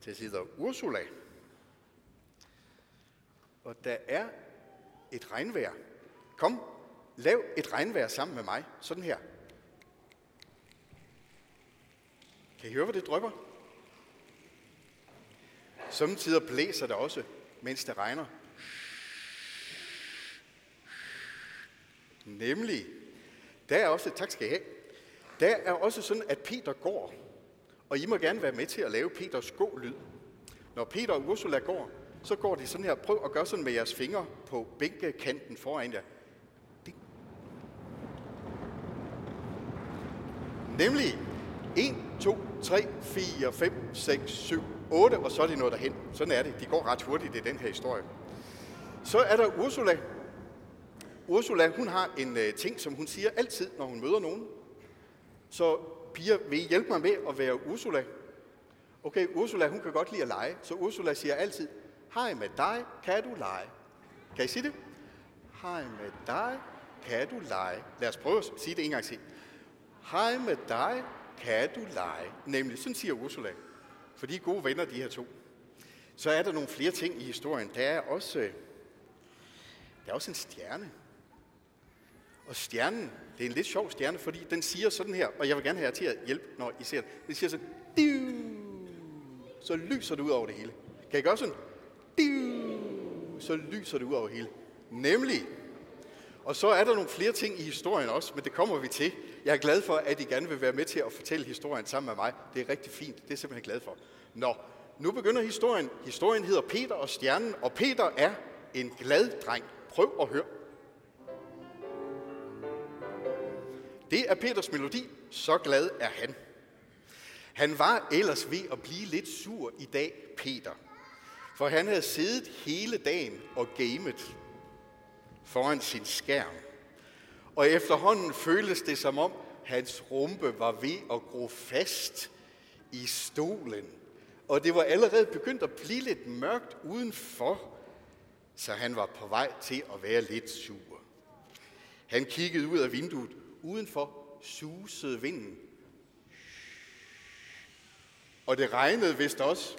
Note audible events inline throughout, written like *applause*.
til sidder Ursula. Og der er et regnvejr. Kom, lav et regnvejr sammen med mig. Sådan her. Kan I høre, hvor det drypper? Samtidig blæser det også, mens det regner. Nemlig, der er også, tak skal I have, der er også sådan, at Peter går, og I må gerne være med til at lave Peters gå-lyd. Når Peter og Ursula går, så går de sådan her. Prøv at gøre sådan med jeres fingre på bænkekanten foran jer. Ding. Nemlig 1, 2, 3, 4, 5, 6, 7, 8, og så er de nået derhen. Sådan er det. De går ret hurtigt i den her historie. Så er der Ursula. Ursula, hun har en øh, ting, som hun siger altid, når hun møder nogen. Så piger, vil I hjælpe mig med at være Ursula? Okay, Ursula, hun kan godt lide at lege, så Ursula siger altid, hej med dig, kan du lege? Kan I sige det? Hej med dig, kan du lege? Lad os prøve at sige det en gang til. Hej med dig, kan du lege? Nemlig, sådan siger Ursula. For de er gode venner, de her to. Så er der nogle flere ting i historien. Der er også, øh, der er også en stjerne. Og stjernen, det er en lidt sjov stjerne, fordi den siger sådan her, og jeg vil gerne have jer til at hjælpe, når I ser den. Den siger sådan, Diu! så lyser det ud over det hele. Kan I gøre sådan? Diu! Så lyser det ud over det hele. Nemlig, og så er der nogle flere ting i historien også, men det kommer vi til. Jeg er glad for, at I gerne vil være med til at fortælle historien sammen med mig. Det er rigtig fint. Det er jeg simpelthen glad for. Nå, nu begynder historien. Historien hedder Peter og Stjernen, og Peter er en glad dreng. Prøv at høre. Det er Peters melodi. Så glad er han. Han var ellers ved at blive lidt sur i dag, Peter. For han havde siddet hele dagen og gamet foran sin skærm. Og efterhånden føltes det som om, hans rumpe var ved at gro fast i stolen. Og det var allerede begyndt at blive lidt mørkt udenfor, så han var på vej til at være lidt sur. Han kiggede ud af vinduet. Udenfor susede vinden. Og det regnede vist også.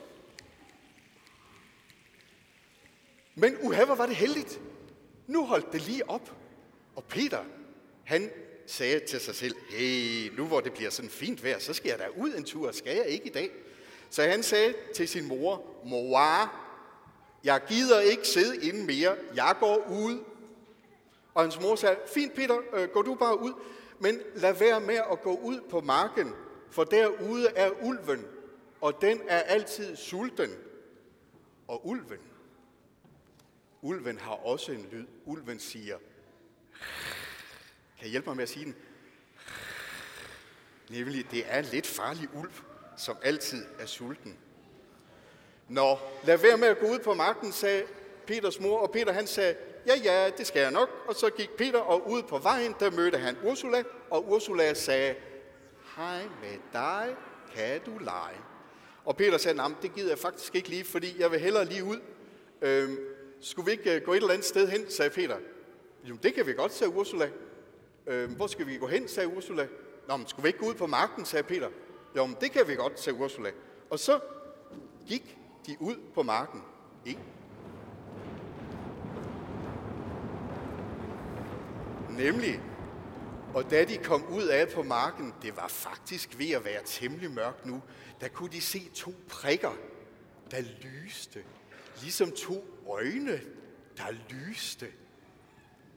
Men uha, hvor var det heldigt. Nu holdt det lige op. Og Peter, han sagde til sig selv, hey, nu hvor det bliver sådan fint vejr, så skal jeg da ud en tur, skal jeg ikke i dag? Så han sagde til sin mor, mor, jeg gider ikke sidde inde mere, jeg går ud. Og hans mor sagde, fint Peter, øh, gå du bare ud, men lad være med at gå ud på marken, for derude er ulven, og den er altid sulten. Og ulven, ulven har også en lyd. Ulven siger, kan I hjælpe mig med at sige den? Nemlig, det er en lidt farlig ulv, som altid er sulten. Nå, lad være med at gå ud på marken, sagde Peters mor, og Peter han sagde, ja, ja, det skal jeg nok. Og så gik Peter, og ud på vejen, der mødte han Ursula, og Ursula sagde, hej med dig, kan du lege? Og Peter sagde, nej, det gider jeg faktisk ikke lige, fordi jeg vil hellere lige ud. Øhm, skulle vi ikke øh, gå et eller andet sted hen, sagde Peter. Jo, det kan vi godt, sagde Ursula. Øhm, hvor skal vi gå hen, sagde Ursula. Nå, men skulle vi ikke gå ud på marken, sagde Peter. Jo, men det kan vi godt, sagde Ursula. Og så gik de ud på marken. Ikke? Nemlig, og da de kom ud af på marken, det var faktisk ved at være temmelig mørkt nu, der kunne de se to prikker, der lyste. Ligesom to øjne, der lyste.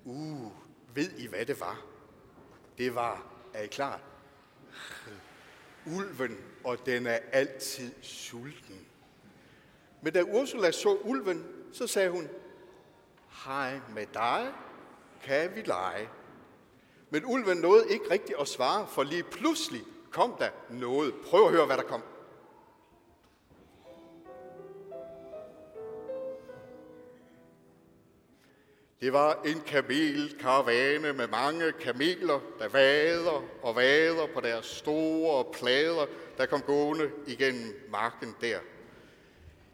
Uh, ved I hvad det var? Det var, er I klar? Ulven, og den er altid sulten. Men da Ursula så ulven, så sagde hun, hej med dig, kan vi lege. Men ulven nåede ikke rigtigt at svare, for lige pludselig kom der noget. Prøv at høre, hvad der kom. Det var en kamelkaravane med mange kameler, der vader og vader på deres store plader, der kom gående igennem marken der.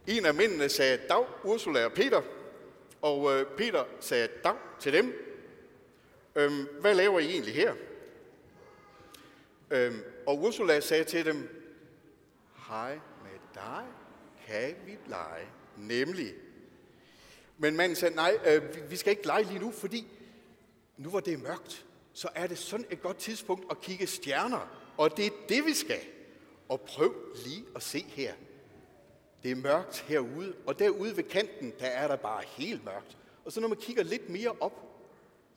En af mændene sagde dag, Ursula og Peter, og øh, Peter sagde dag til dem. Øhm, hvad laver I egentlig her? Øhm, og Ursula sagde til dem, hej med dig, kan vi lege. Nemlig. Men manden sagde, nej, øh, vi skal ikke lege lige nu, fordi nu hvor det er mørkt, så er det sådan et godt tidspunkt at kigge stjerner. Og det er det, vi skal. Og prøv lige at se her. Det er mørkt herude, og derude ved kanten, der er der bare helt mørkt. Og så når man kigger lidt mere op,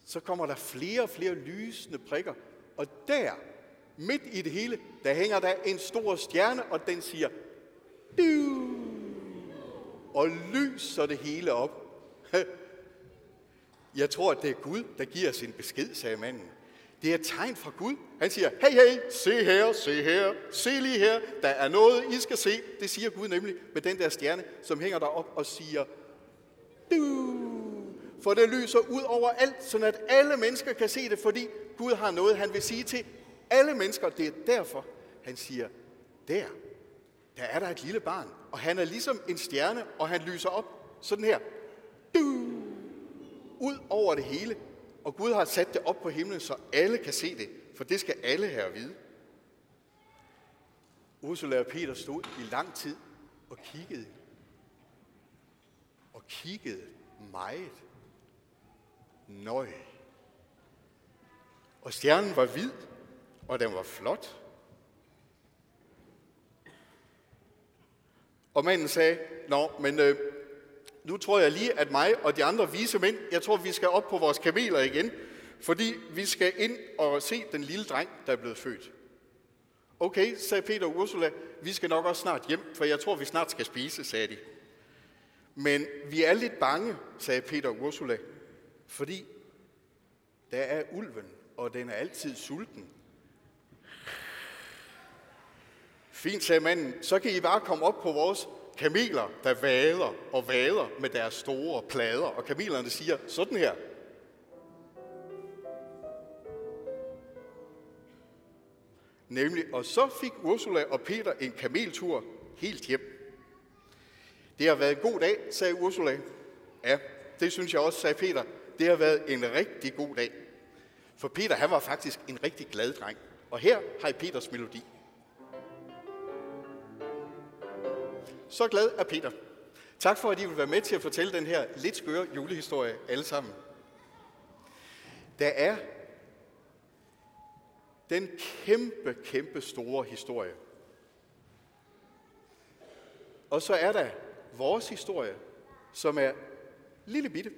så kommer der flere og flere lysende prikker. Og der, midt i det hele, der hænger der en stor stjerne, og den siger, du, og lyser det hele op. *laughs* Jeg tror, at det er Gud, der giver sin besked, sagde manden. Det er et tegn fra Gud. Han siger, hey, hey, se her, se her, se lige her. Der er noget, I skal se. Det siger Gud nemlig med den der stjerne, som hænger derop og siger, du. For det lyser ud over alt, så at alle mennesker kan se det, fordi Gud har noget, han vil sige til alle mennesker. Det er derfor, han siger, der, der er der et lille barn, og han er ligesom en stjerne, og han lyser op sådan her. Du. Ud over det hele. Og Gud har sat det op på himlen, så alle kan se det, for det skal alle her vide. Ursula og Peter stod i lang tid og kiggede. Og kiggede meget. Nøj. Og stjernen var hvid, og den var flot. Og manden sagde, Nå, men øh, nu tror jeg lige, at mig og de andre vise mænd, jeg tror, vi skal op på vores kameler igen, fordi vi skal ind og se den lille dreng, der er blevet født. Okay, sagde Peter og Ursula, vi skal nok også snart hjem, for jeg tror, vi snart skal spise, sagde de. Men vi er lidt bange, sagde Peter og Ursula, fordi der er ulven, og den er altid sulten. Fint, sagde manden, så kan I bare komme op på vores kameler, der vader og vader med deres store plader. Og kamelerne siger sådan her. Nemlig, og så fik Ursula og Peter en kameltur helt hjem. Det har været en god dag, sagde Ursula. Ja, det synes jeg også, sagde Peter. Det har været en rigtig god dag. For Peter, han var faktisk en rigtig glad dreng. Og her har I Peters melodi. Så glad er Peter. Tak for, at I vil være med til at fortælle den her lidt skøre julehistorie alle sammen. Der er den kæmpe, kæmpe store historie. Og så er der vores historie, som er lille bitte.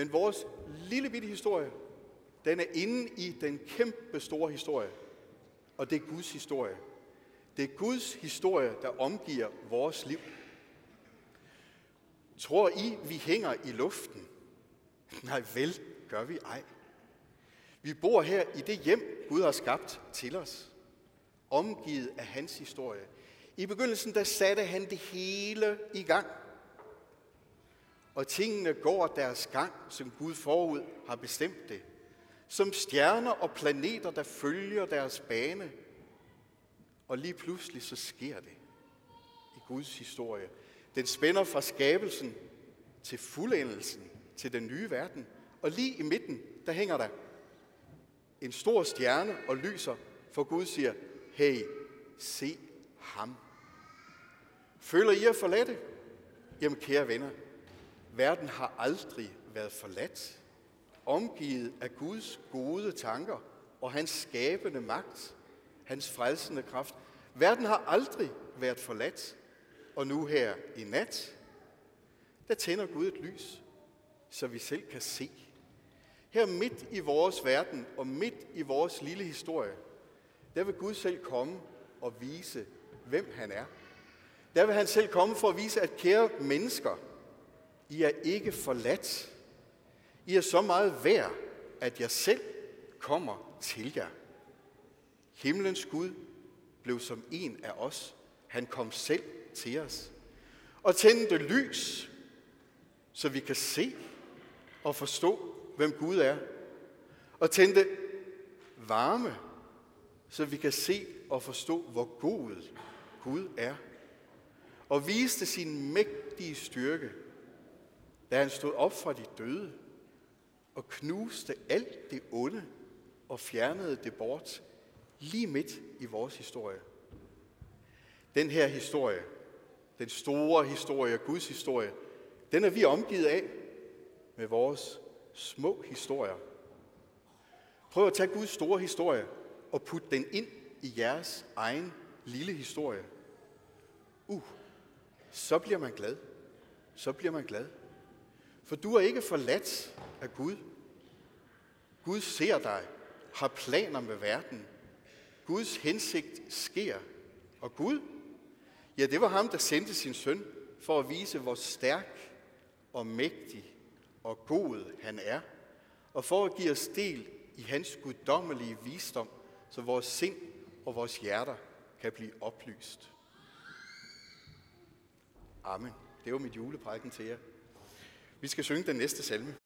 Men vores lille bitte historie, den er inde i den kæmpe store historie. Og det er Guds historie. Det er Guds historie, der omgiver vores liv. Tror I, vi hænger i luften? Nej, vel gør vi ej. Vi bor her i det hjem, Gud har skabt til os, omgivet af hans historie. I begyndelsen, der satte han det hele i gang. Og tingene går deres gang, som Gud forud har bestemt det. Som stjerner og planeter, der følger deres bane – og lige pludselig så sker det i Guds historie. Den spænder fra skabelsen til fuldendelsen, til den nye verden. Og lige i midten, der hænger der en stor stjerne og lyser, for Gud siger, hey, se ham. Føler I jer forladte? Jamen kære venner, verden har aldrig været forladt. Omgivet af Guds gode tanker og hans skabende magt hans frelsende kraft. Verden har aldrig været forladt, og nu her i nat, der tænder Gud et lys, så vi selv kan se. Her midt i vores verden og midt i vores lille historie, der vil Gud selv komme og vise, hvem han er. Der vil han selv komme for at vise, at kære mennesker, i er ikke forladt. I er så meget værd, at jeg selv kommer til jer. Himlens Gud blev som en af os. Han kom selv til os og tændte lys, så vi kan se og forstå, hvem Gud er. Og tændte varme, så vi kan se og forstå, hvor god Gud er. Og viste sin mægtige styrke, da han stod op fra de døde og knuste alt det onde og fjernede det bort lige midt i vores historie. Den her historie, den store historie, Guds historie, den er vi omgivet af med vores små historier. Prøv at tage Guds store historie og putte den ind i jeres egen lille historie. Uh, så bliver man glad. Så bliver man glad. For du er ikke forladt af Gud. Gud ser dig, har planer med verden. Guds hensigt sker. Og Gud, ja, det var ham, der sendte sin søn for at vise, hvor stærk og mægtig og god han er, og for at give os del i hans guddommelige visdom, så vores sind og vores hjerter kan blive oplyst. Amen. Det var mit juleprædiken til jer. Vi skal synge den næste salme.